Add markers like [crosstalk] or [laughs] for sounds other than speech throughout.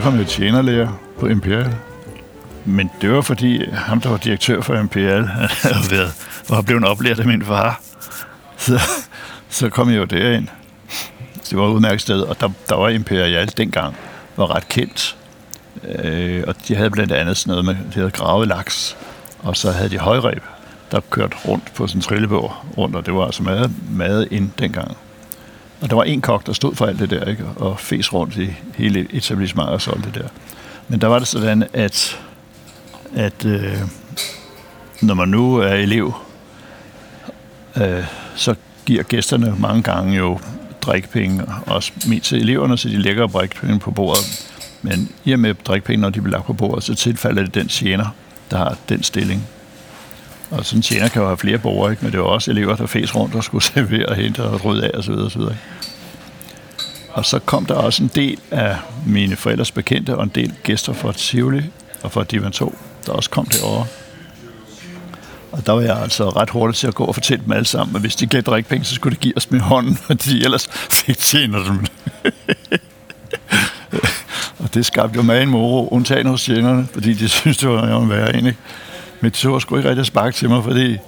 så kom jeg tjenerlærer på Imperial. Men det var fordi, ham, der var direktør for Imperial, han [laughs] havde været, var blevet oplært af min far. Så, så kom jeg jo derind. Det var et udmærket sted, og der, der var Imperial dengang, var ret kendt. Øh, og de havde blandt andet sådan noget med, de havde gravet laks, og så havde de højreb, der kørte rundt på sådan en trillebog rundt, og det var altså meget, meget ind dengang. Og der var en kok, der stod for alt det der, ikke? og fes rundt i hele etablissementet og solgte det der. Men der var det sådan, at, at øh, når man nu er elev, øh, så giver gæsterne mange gange jo drikkepenge, også mest til eleverne, så de lægger drikpenge på bordet. Men i og med drikkepenge, når de bliver lagt på bordet, så tilfalder det den tjener, der har den stilling. Og sådan en tjener kan jo have flere borgere, ikke? men det var også elever, der fæs rundt og skulle [laughs] servere og hente og rydde af osv. osv. Og så kom der også en del af mine forældres bekendte og en del gæster fra Tivoli og fra Divan 2, der også kom derovre. Og der var jeg altså ret hurtigt til at gå og fortælle dem alle sammen, at hvis de gav drikkepenge, så skulle de give os med hånden, [laughs] fordi ellers fik tjener dem. [laughs] og det skabte jo meget en moro, undtagen hos tjenerne, fordi de synes, det var en værre egentlig. Men de så skulle ikke rigtig sparke til mig, fordi,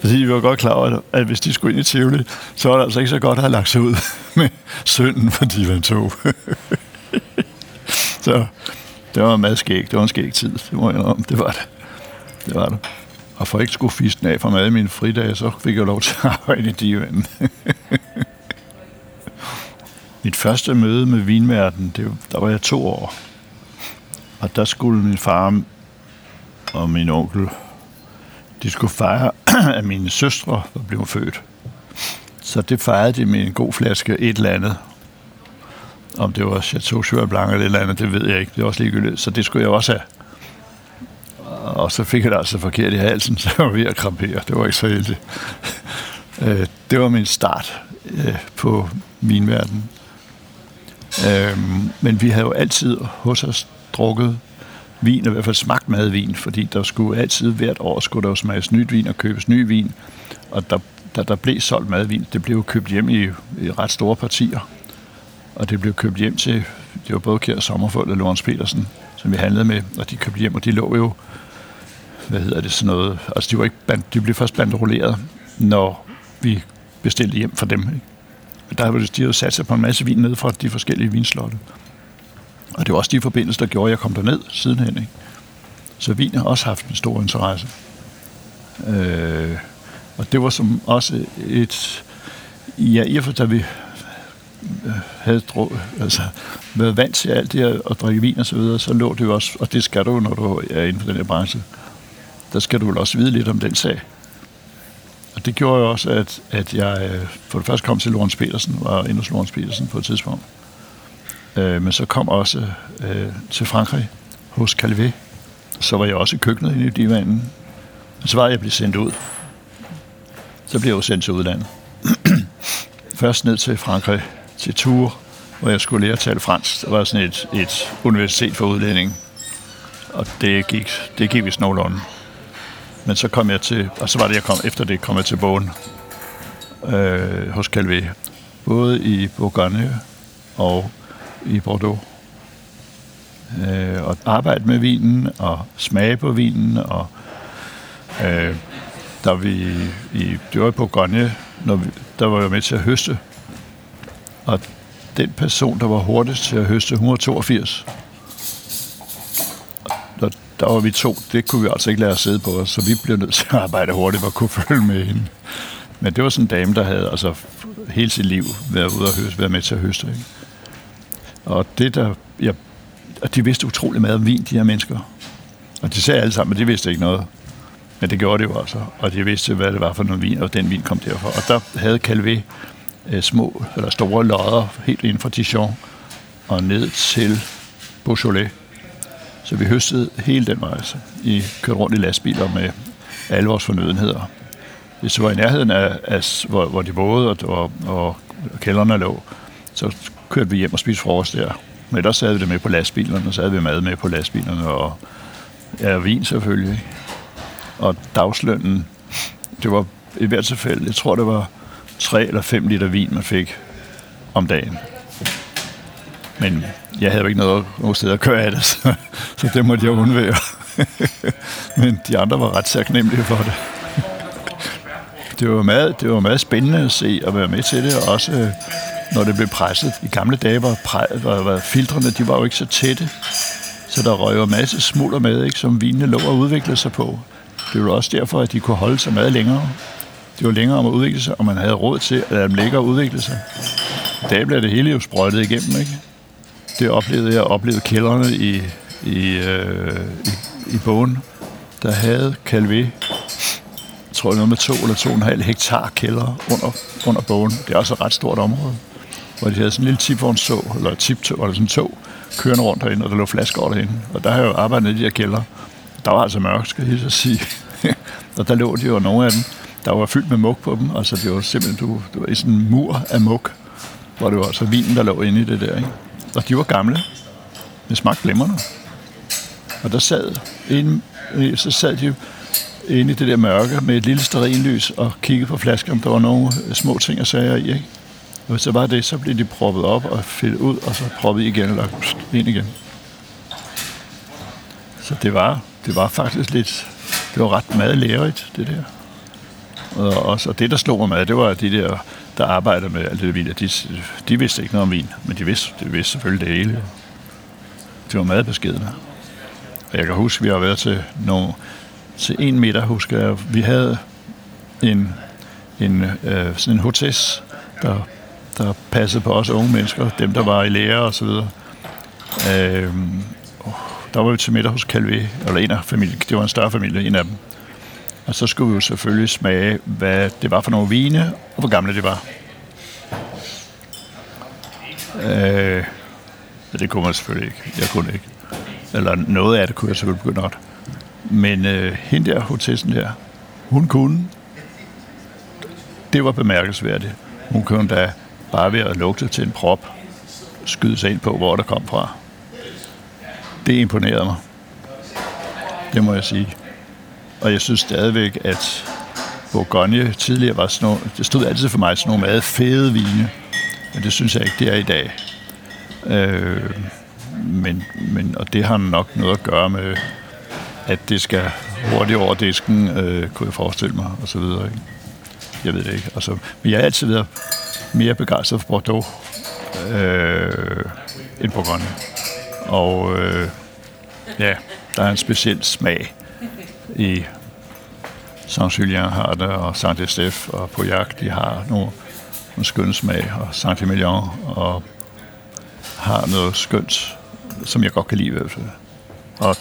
fordi vi var godt klar over, at hvis de skulle ind i Tivoli, så var det altså ikke så godt at have lagt sig ud [laughs] med sønnen, fordi man tog. [laughs] så det var meget skæg. Det var en skæg tid, det må jeg om. Det var det. Det var det. Og for ikke skulle fisten af fra mad i mine fridage, så fik jeg lov til at arbejde i divan. [laughs] Mit første møde med vinverden, det, der var jeg to år. Og der skulle min far og min onkel, de skulle fejre, [clears throat] at mine søstre var blevet født. Så det fejrede de med en god flaske et eller andet. Om det var Chateau Cheval Blanc eller et eller andet, det ved jeg ikke. Det var også ligegyldigt. Så det skulle jeg også have. Og så fik jeg det altså forkert i halsen, [laughs] så jeg var ved at krampere. Det var ikke så heldigt. [laughs] Øh, det var min start øh, på min verden. Øh, men vi havde jo altid hos os drukket vin, og i hvert fald smagt madvin, fordi der skulle altid hvert år skulle der jo smages nyt vin og købes ny vin. Og der, der, der blev solgt madvin, det blev købt hjem i, i ret store partier. Og det blev købt hjem til, det var både Kjær Sommerfold og Lorens Petersen, som vi handlede med, og de købte hjem, og de lå jo, hvad hedder det, sådan noget, altså de, var ikke band, de blev først banderoleret, når vi bestilte hjem for dem. Ikke? Der havde de jo sat sig på en masse vin ned fra de forskellige vinslotte. Og det var også de forbindelser, der gjorde, at jeg kom derned sidenhen. Ikke? Så vin har også haft en stor interesse. Øh, og det var som også et... Ja, i og for da vi øh, havde dro, altså, været vant til alt det her, at drikke vin og så videre, så lå det jo også, og det skal du, når du er inden for den her branche, der skal du vel også vide lidt om den sag. Og det gjorde jo også, at, at jeg øh, for det første kom til Lorens Petersen, var inde hos Lorens Petersen på et tidspunkt. Øh, men så kom også øh, til Frankrig hos Calvé. Så var jeg også i køkkenet inde i divanen. Og så var jeg blevet sendt ud. Så blev jeg jo sendt til udlandet. [clears throat] Først ned til Frankrig, til Tours, hvor jeg skulle lære at tale fransk. Der var sådan et, et universitet for udlænding. Og det gik, det gik vist nogenlunde. Men så kom jeg til, og så var det, jeg kom, efter det kom jeg til bogen øh, hos Calvé. Både i Bourgogne og i Bordeaux. Øh, og arbejde med vinen, og smage på vinen, og øh, der vi i, det var på Grønne, når vi, der var jeg med til at høste. Og den person, der var hurtigst til at høste, 182. Og der var vi to. Det kunne vi altså ikke lade os sidde på os, så vi blev nødt til at arbejde hurtigt og kunne [laughs] følge med hende. Men det var sådan en dame, der havde altså hele sit liv været ude og høste, været med til at høste. Ikke? Og det der, ja, og de vidste utrolig meget om vin, de her mennesker. Og de sagde alle sammen, at de vidste ikke noget. Men det gjorde det jo altså. Og de vidste, hvad det var for noget vin, og den vin kom derfor. Og der havde Calvé øh, små eller store lodder helt inden fra Dijon og ned til Beaujolais. Så vi høstede hele den vej. Altså. I kørte rundt i lastbiler med alle vores fornødenheder. Hvis det var i nærheden af, af hvor, hvor de boede, og, og, og kælderne lå, så kørte vi hjem og spiste frokost der. Men ellers havde vi det med på lastbilerne, og så havde vi mad med på lastbilerne, og ja, vin selvfølgelig. Og dagslønnen, det var i hvert tilfælde, jeg tror det var 3 eller 5 liter vin, man fik om dagen. Men jeg havde jo ikke noget, noget sted at køre af det, [laughs] så, så det måtte jeg undvære. [laughs] Men de andre var ret taknemmelige for det. [laughs] Det var, meget, det var meget spændende at se og være med til det, og også når det blev presset. I gamle dage var, præ, var, var filtrene de var jo ikke så tætte, så der røg jo en masse smulder med, ikke, som vinene lå og udviklede sig på. Det var også derfor, at de kunne holde sig meget længere. Det var længere om at udvikle sig, og man havde råd til at lade dem ligge og udvikle sig. Der blev det hele jo sprøjtet igennem, ikke? Det oplevede jeg, oplevede kældrene i, i, øh, i, i bogen, der havde Calvé, tror noget med to eller to og en halv hektar kælder under, under bogen. Det er også et ret stort område, hvor de havde sådan en lille tipvognstog, eller tiptog, eller sådan tog, kørende rundt derinde, og der lå flasker over derinde. Og der har jeg jo arbejdet i de her kælder. Der var altså mørkt, skal jeg sige. [laughs] og der lå de jo nogle af dem, der var fyldt med mug på dem. Altså det var simpelthen, du, det var i sådan en mur af mug, hvor det var altså vinen, der lå inde i det der. Ikke? Og de var gamle. Det smagte glimrende. Og der sad en, øh, så sad de inde i det der mørke med et lille sterinlys og kiggede på flasker, om der var nogle øh, små ting og sager i. Ikke? Og hvis det var det, så blev de proppet op og fyldt ud, og så proppet igen og lagt ind igen. Så det var, det var faktisk lidt, det var ret meget lærerigt, det der. Og, også, og det, der slog mig med, det var de der, der arbejder med alt det vin. De, de vidste ikke noget om vin, men de vidste, de vidste selvfølgelig det hele. Det var meget beskedende. Og jeg kan huske, at vi har været til, nogle, til en middag, husker jeg. Vi havde en, en, øh, sådan en hotess, der, der passede på os unge mennesker, dem der var i lære og så videre. Øh, der var vi til middag hos Calvé, eller en af familien, det var en større familie, en af dem. Og så skulle vi jo selvfølgelig smage, hvad det var for nogle vine, og hvor gamle det var. Øh, det kunne man selvfølgelig ikke. Jeg kunne ikke. Eller noget af det kunne jeg selvfølgelig godt. Men øh, hende der, hotessen der, hun kunne. Det var bemærkelsesværdigt. Hun kunne da bare ved at lugte til en prop, skyde sig ind på, hvor der kom fra. Det imponerede mig. Det må jeg sige. Og jeg synes stadigvæk, at Bourgogne tidligere var sådan nogle, det stod altid for mig sådan nogle meget fede vine. Men det synes jeg ikke, det er i dag. Øh, men, men, og det har nok noget at gøre med, at det skal hurtigt over disken, øh, kunne jeg forestille mig, og så videre. Ikke? Jeg ved det ikke. Altså, men jeg har altid været mere begejstret for Bordeaux øh, end Bourgogne. Og øh, ja, der er en speciel smag i Saint-Julien har det, og Saint-Estèphe og Pauillac, de har nogle, nogle skønne smag, og Saint-Emilion og har noget skønt, som jeg godt kan lide i hvert fald. Og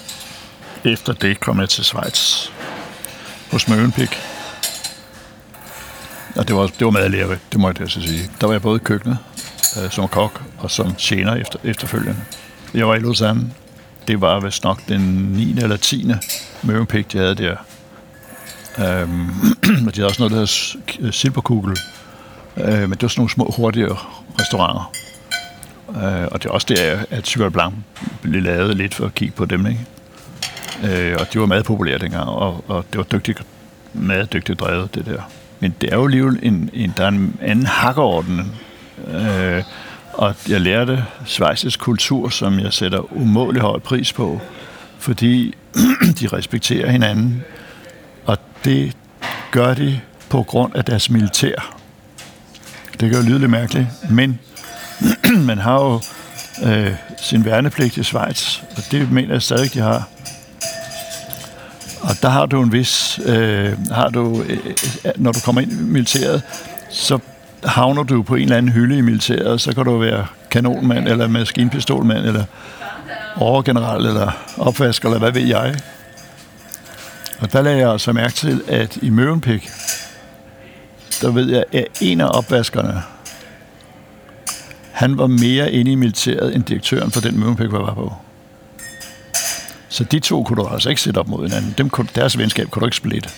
efter det kom jeg til Schweiz hos Møvenpik. Og det var, det var meget lærerigt, det må jeg så sige. Der var jeg både i køkkenet øh, som kok og som tjener efter, efterfølgende. Jeg var i Lausanne. Det var vist nok den 9. eller 10. Møvenpik, de havde der. Øhm, [clears throat] de havde også noget, der hedder øh, Silberkugel. Øh, men det var sådan nogle små, hurtige restauranter. Øh, og det er også der, at Cyril Blanc blev lavet lidt for at kigge på dem, ikke? Øh, og det var meget populært dengang, og, og det var dygtigt, meget dygtigt drevet, det der. Men det er jo alligevel en, en, der er en anden hakkeorden. Øh, og jeg lærte svejsisk kultur, som jeg sætter umådelig høj pris på, fordi [clears throat] de respekterer hinanden. Og det gør de på grund af deres militær. Det gør lyde lidt mærkeligt, men [clears throat] man har jo øh, sin værnepligt i Schweiz, og det mener jeg stadig, de har. Og der har du en vis, øh, har du, øh, øh, når du kommer ind i militæret, så havner du på en eller anden hylde i militæret, så kan du være kanonmand, eller maskinpistolmand, eller overgeneral, eller opvasker, eller hvad ved jeg. Og der lagde jeg altså mærke til, at i Møvenpik, der ved jeg, at en af opvaskerne, han var mere inde i militæret end direktøren for den Møvenpik, jeg var på. Så de to kunne du altså ikke sætte op mod hinanden. Dem kunne, deres venskab kunne du ikke splitte.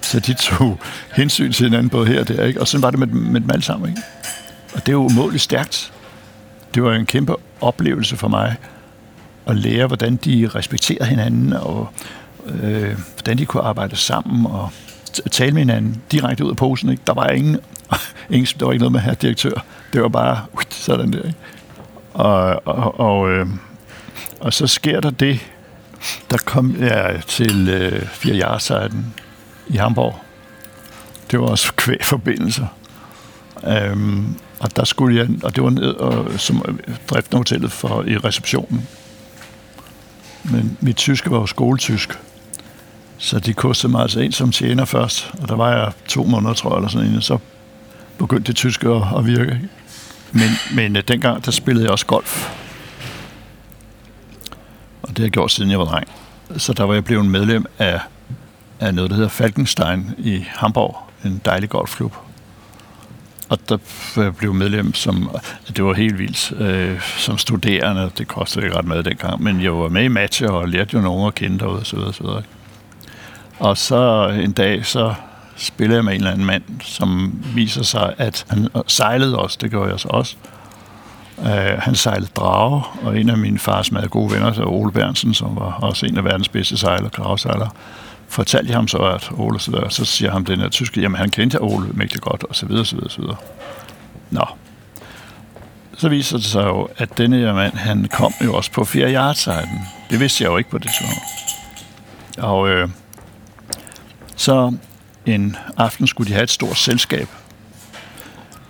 Så de tog [laughs] hensyn til hinanden både her og der, ikke? Og sådan var det med, med dem alle sammen, ikke? Og det er jo umådeligt stærkt. Det var en kæmpe oplevelse for mig at lære, hvordan de respekterer hinanden, og øh, hvordan de kunne arbejde sammen, og tale med hinanden direkte ud af posen. Ikke? Der var ingen, [laughs] ingen der var ikke noget med her direktør. Det var bare [laughs] sådan der. Ikke? Og, og, og, øh, og så sker der det, der kom jeg til øh, Fire i Hamburg. Det var også kvægforbindelser. Øhm, og der skulle jeg, og det var ned og, som øh, driften hotellet for i receptionen. Men mit tyske var jo skoletysk. Så de kostede mig altså en som tjener først, og der var jeg to måneder, tror jeg, eller sådan en, så begyndte det tyske at, at virke. Men, men øh, dengang, der spillede jeg også golf. Det har jeg gjort, siden jeg var dreng. Så der var jeg blevet medlem af, af noget, der hedder Falkenstein i Hamburg, en dejlig golfklub. Og der blev medlem som, det var helt vildt, øh, som studerende, det kostede ikke ret meget dengang, men jeg var med i matcher og lærte jo nogen at kende derude, og så videre. Og så en dag, så spillede jeg med en eller anden mand, som viser sig, at han sejlede også, det gjorde jeg så også. Uh, han sejlede drage, og en af mine fars meget gode venner, så Ole Bernsen, som var også en af verdens bedste sejler, dragesejlere, fortalte jeg ham så, at Ole, så, der, så siger ham den her tyske, jamen han kendte Ole mægtig godt, og så videre, så videre, så videre. Nå. Så viser det sig jo, at denne her mand, han kom jo også på fjerde Det vidste jeg jo ikke på det tidspunkt. Og øh, så en aften skulle de have et stort selskab.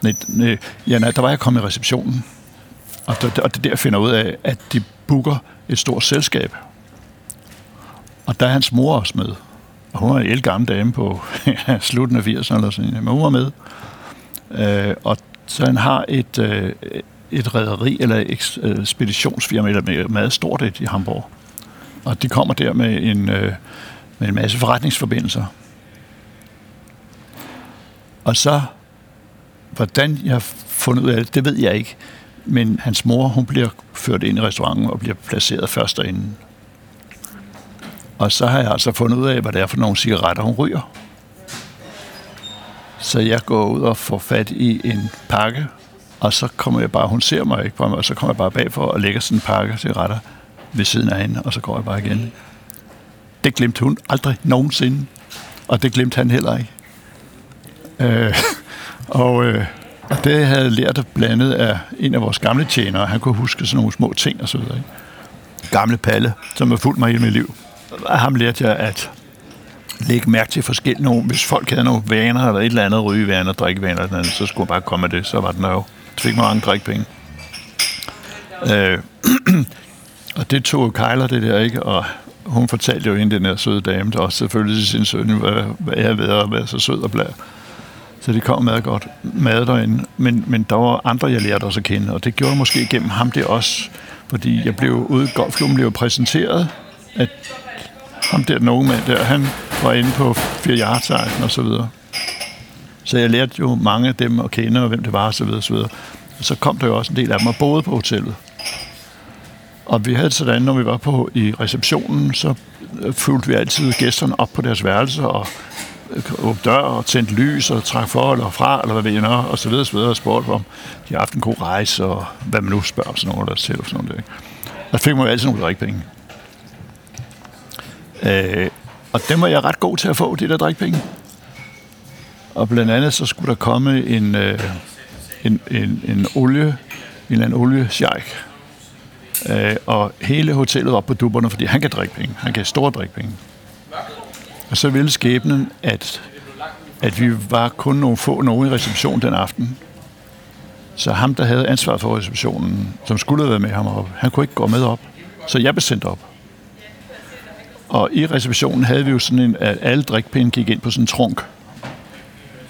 Nej, nej, ja, nej, der var jeg kommet i receptionen, og det, og det der finder ud af, at de booker et stort selskab. Og der er hans mor også med. Og hun er en gammel dame på [laughs] slutten af 80'erne eller sådan men hun var med. Øh, og så han har et, øh, et rederi eller et ekspeditionsfirma, øh, eller med meget stort et i Hamburg. Og de kommer der med en, øh, med en masse forretningsforbindelser. Og så, hvordan jeg har fundet ud af det, det ved jeg ikke. Men hans mor, hun bliver ført ind i restauranten og bliver placeret først derinde. Og så har jeg altså fundet ud af, hvad det er for nogle cigaretter, hun ryger. Så jeg går ud og får fat i en pakke, og så kommer jeg bare, hun ser mig ikke på mig, og så kommer jeg bare bagfor og lægger sådan en pakke cigaretter ved siden af hende, og så går jeg bare igen. Det glemte hun aldrig nogensinde, og det glemte han heller ikke. Øh, [laughs] og, øh, det havde jeg lært blandet af en af vores gamle tjenere. Han kunne huske sådan nogle små ting og så videre. Ikke? Gamle Palle, som har fulgt mig hele mit liv. Af ham lærte jeg at lægge mærke til forskellige nogle. Hvis folk havde nogle vaner, eller et eller andet rygevaner, drikkevaner, eller andet, så skulle jeg bare komme med det. Så var den jo. Så fik man mange drikpenge. Øh, [clears throat] og det tog Kejler, det der, ikke? Og hun fortalte jo ind den her søde dame, der også selvfølgelig til sin søn, hvad, hvad jeg ved at være så sød og blad. Så det kom meget godt mad derinde. Men, men der var andre, jeg lærte også at kende, og det gjorde jeg måske gennem ham det også. Fordi jeg blev ude i golfklubben, blev præsenteret, at ham der, den unge mand der, han var inde på fire og så videre. Så jeg lærte jo mange af dem at kende, og hvem det var, og så videre, og så videre. Og så kom der jo også en del af dem og boede på hotellet. Og vi havde sådan, når vi var på i receptionen, så øh, fulgte vi altid gæsterne op på deres værelser og åbne dør og tændte lys og trak for eller fra, eller hvad ved jeg nå, og så videre, så videre, og spurgte om de har haft en god rejse, og hvad man nu spørger om sådan noget, der til, sådan noget. Ikke? Fik man jo altid nogle drikpenge. Øh, og dem var jeg ret god til at få, de der drikpenge. Og blandt andet så skulle der komme en, øh, en, en, en olie, en eller anden oliesjejk. Øh, og hele hotellet var på dupperne, fordi han kan drikke penge. Han kan store drikpenge. Og så ville skæbnen, at, at vi var kun nogle få nogen i reception den aften. Så ham, der havde ansvar for receptionen, som skulle have været med ham op, han kunne ikke gå med op. Så jeg blev sendt op. Og i receptionen havde vi jo sådan en, at alle drikpinde gik ind på sådan en trunk.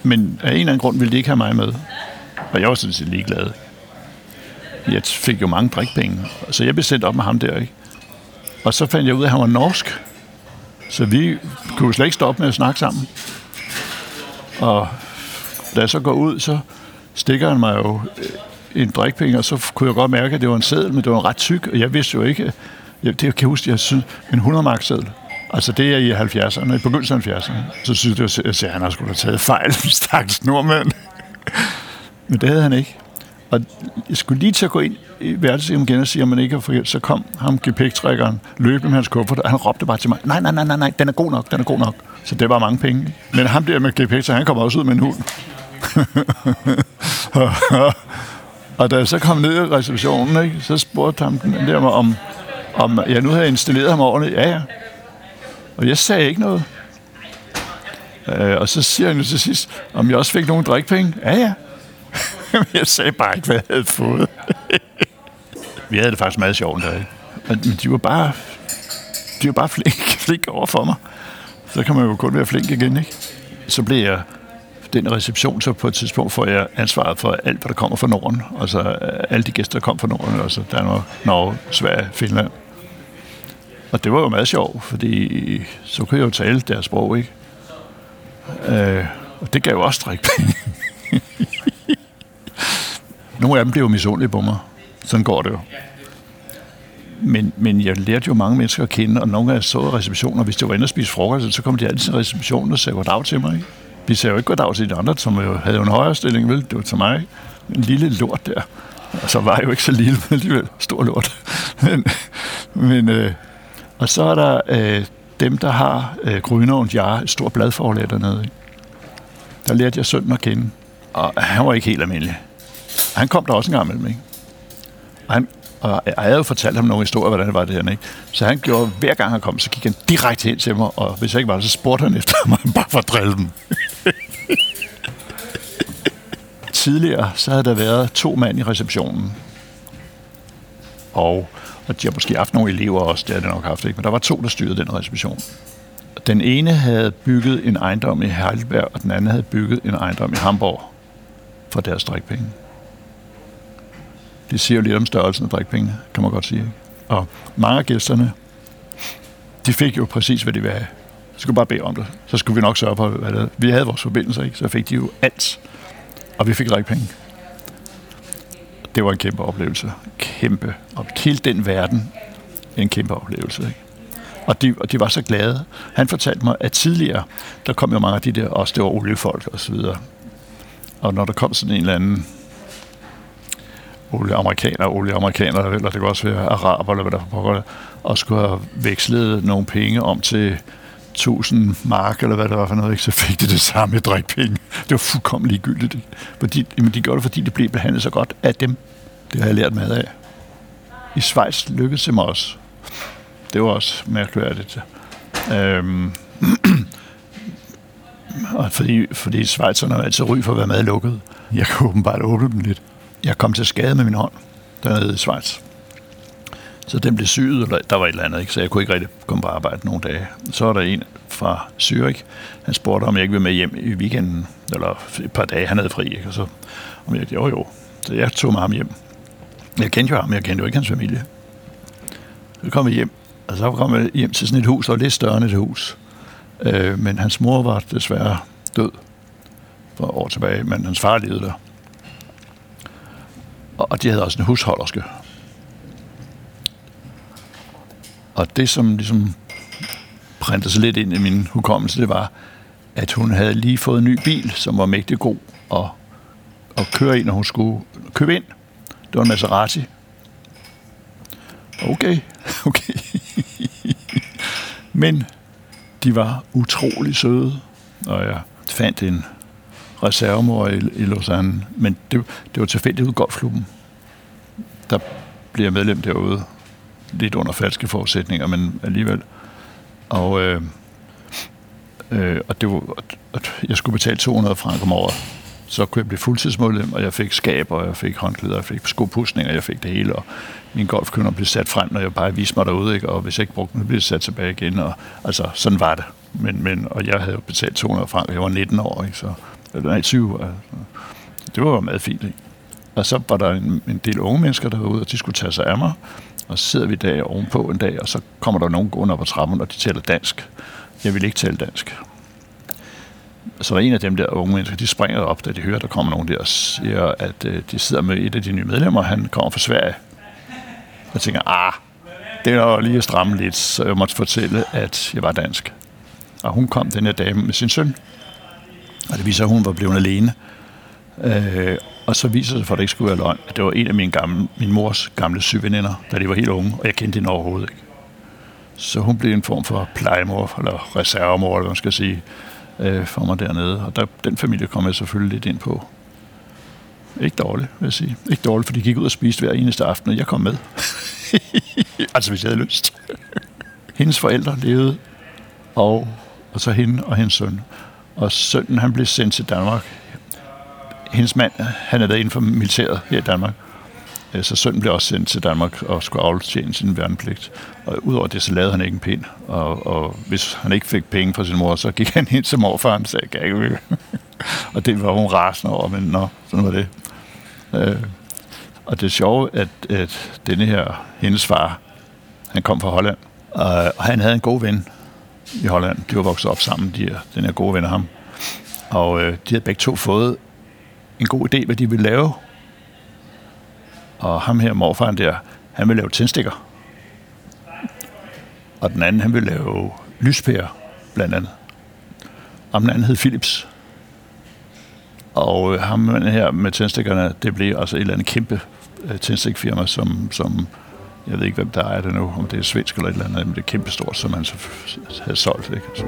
Men af en eller anden grund ville de ikke have mig med. Og jeg var sådan set ligeglad. Jeg fik jo mange drikpenge, så jeg blev sendt op med ham der, ikke? Og så fandt jeg ud af, at han var norsk. Så vi kunne slet ikke stoppe med at snakke sammen. Og da jeg så går ud, så stikker han mig jo øh, en drikpenge, og så kunne jeg godt mærke, at det var en seddel, men det var ret tyk, og jeg vidste jo ikke, jeg, det kan jeg huske, jeg synes, en 100 mark seddel. Altså det er i 70'erne, i begyndelsen af 70'erne. Så synes jeg, at han har skulle have taget fejl, [laughs] stakkels nordmand. men det havde han ikke. Og jeg skulle lige til at gå ind i værelset igen og sige, at man ikke har fået Så kom ham gepæktrækkeren løbende med hans kuffert, og han råbte bare til mig, nej, nej, nej, nej, nej, den er god nok, den er god nok. Så det var mange penge. Men ham der med gepæktrækkeren, han kom også ud med en hund. [laughs] Og da jeg så kom ned i receptionen, ikke, så spurgte ham den der mig, om, om jeg nu havde installeret ham ordentligt. Ja, ja. Og jeg sagde ikke noget. Øh, og så siger han jo til sidst, om jeg også fik nogle drikpenge. Ja, ja. [laughs] jeg sagde bare ikke, hvad jeg havde fået. Vi havde det faktisk meget sjovt der, ikke? Men de var bare, de var bare flink, [laughs] flink over for mig. Så kan man jo kun være flink igen, ikke? Så blev jeg den reception, så på et tidspunkt får jeg ansvaret for alt, hvad der kommer fra Norden. Altså alle de gæster, der kom fra Norden, altså Danmark, Norge, Sverige, Finland. Og det var jo meget sjovt, fordi så kunne jeg jo tale deres sprog, ikke? Øh, og det gav jo også drikpenge. [laughs] Nogle af dem blev jo misundelige på mig. Sådan går det jo. Men, men jeg lærte jo mange mennesker at kende, og nogle af så i receptioner, hvis det var inde og spise frokost, så kom de altid til receptionen og sagde goddag til mig. Ikke? Vi sagde jo ikke goddag til de andre, som jo havde jo en højere stilling, vel? Det var til mig. En lille lort der. Og så var jeg jo ikke så lille, men alligevel stor lort. [laughs] men, men, øh, og så er der øh, dem, der har øh, Grønne Jar, et stort bladforlag dernede. Ikke? Der lærte jeg sønnen at kende. Og han var ikke helt almindelig. Han kom der også en gang imellem, ikke? Og, han, og jeg havde jo fortalt ham nogle historier, hvordan det var det her, ikke? Så han gjorde, hver gang han kom, så gik han direkte hen til mig, og hvis jeg ikke var der, så spurgte han efter mig, [laughs] bare for at drille dem. [laughs] Tidligere, så havde der været to mænd i receptionen. Og, og de har måske haft nogle elever også, det har de nok haft, ikke? men der var to, der styrede den reception. Den ene havde bygget en ejendom i Heidelberg, og den anden havde bygget en ejendom i Hamburg for deres drikpenge. Det siger jo lidt om størrelsen af drikpengene, kan man godt sige. Ikke? Og mange af gæsterne, de fik jo præcis, hvad de ville have. Så skulle bare bede om det. Så skulle vi nok sørge for, hvad det Vi havde vores forbindelser, ikke? så fik de jo alt. Og vi fik drikpenge. Det var en kæmpe oplevelse. Kæmpe. Og hele den verden, en kæmpe oplevelse. Ikke? Og de, og de var så glade. Han fortalte mig, at tidligere, der kom jo mange af de der, også det var oliefolk og så videre. Og når der kom sådan en eller anden olieamerikanere, olieamerikanere, eller det kan også være araber, eller hvad der pågår, og skulle have vekslet nogle penge om til 1000 mark, eller hvad det var for noget, ikke? så fik de det samme drikpenge. Det var fuldkommen ligegyldigt. Fordi, jamen, de gjorde det, fordi det blev behandlet så godt af dem. Det har jeg lært meget af. I Schweiz lykkedes det mig også. Det var også mærkværdigt. Øhm, og fordi, fordi Schweizerne er altid ry for at være meget lukket. Jeg kunne åbenbart åbne dem lidt. Jeg kom til skade med min hånd dernede i Schweiz. Så den blev syet, eller der var et eller andet, ikke? så jeg kunne ikke rigtig komme på arbejde nogle dage. Så var der en fra Zürich, han spurgte, om jeg ikke ville med hjem i weekenden, eller et par dage, han havde fri, ikke? og så om jeg, jo jo, så jeg tog med ham hjem. Jeg kendte jo ham, jeg kendte jo ikke hans familie. Så kom jeg hjem, og så kom jeg hjem til sådan et hus, der var lidt større end et hus. Øh, men hans mor var desværre død for år tilbage, men hans far levede der. Og de havde også en husholderske. Og det, som ligesom printede sig lidt ind i min hukommelse, det var, at hun havde lige fået en ny bil, som var mægtig god at, at køre ind, når hun skulle købe ind. Det var en Maserati. Okay, [laughs] okay. Men de var utrolig søde, og jeg fandt en reservemor i, i Lausanne, men det, det var tilfældigt ud golfklubben. Der bliver medlem derude, lidt under falske forudsætninger, men alligevel. Og, øh, øh, og det var, at jeg skulle betale 200 frank om året. Så kunne jeg blive fuldtidsmedlem, og jeg fik skab, og jeg fik håndklæder, jeg fik skopusninger, jeg fik det hele, og min golfkønner blev sat frem, når jeg bare viste mig derude, ikke? og hvis jeg ikke brugte den, blev det sat tilbage igen, og altså, sådan var det. Men, men, og jeg havde betalt 200 frank, jeg var 19 år, ikke? så eller nej, 20. Det var jo meget fint, ikke? Og så var der en, en del unge mennesker derude, og de skulle tage sig af mig. Og så sidder vi der ovenpå en dag, og så kommer der nogen gående op ad trappen, og de taler dansk. Jeg vil ikke tale dansk. Så der er en af dem der unge mennesker, de springer op, da de hører, der kommer nogen der og siger, at øh, de sidder med et af de nye medlemmer, han kommer fra Sverige. Jeg tænker, ah, det er jo lige at stramme lidt, så jeg måtte fortælle, at jeg var dansk. Og hun kom, den her dame, med sin søn. Og det viser, at hun var blevet alene. Øh, og så viser det sig, for at det ikke skulle være løgn, at det var en af mine gamle, min mors gamle syveninder, da de var helt unge, og jeg kendte hende overhovedet ikke. Så hun blev en form for plejemor, eller reservemor, eller hvad man skal sige, øh, for mig dernede. Og der, den familie kom jeg selvfølgelig lidt ind på. ikke dårligt, vil jeg sige. Ikke dårligt, for de gik ud og spiste hver eneste aften, og jeg kom med. [laughs] altså, hvis jeg havde lyst. hendes forældre levede, og, og så hende og hendes søn. Og sønnen, han blev sendt til Danmark. Hendes mand, han havde været inden for militæret her i Danmark. Øh, så sønnen blev også sendt til Danmark og skulle aftjene sin værnepligt. Og udover det, så lavede han ikke en pind. Og, og hvis han ikke fik penge fra sin mor, så gik han ind til morfar og sagde, kan ikke [laughs] Og det var hun rasende over, men nå, sådan var det. Øh, og det er sjovt, at, at denne her, hendes far, han kom fra Holland, og han havde en god ven i Holland. De var vokset op sammen, de, den her gode ven af ham. Og øh, de havde begge to fået en god idé, hvad de ville lave. Og ham her, morfaren der, han ville lave tændstikker. Og den anden, han ville lave lyspærer, blandt andet. Og den anden hed Philips. Og øh, ham her med tændstikkerne, det blev altså et eller andet kæmpe øh, tændstikfirma, som, som jeg ved ikke, hvem der ejer det nu, om det er svensk eller et eller andet, men det er kæmpestort, som man så havde solgt. Ikke? Så.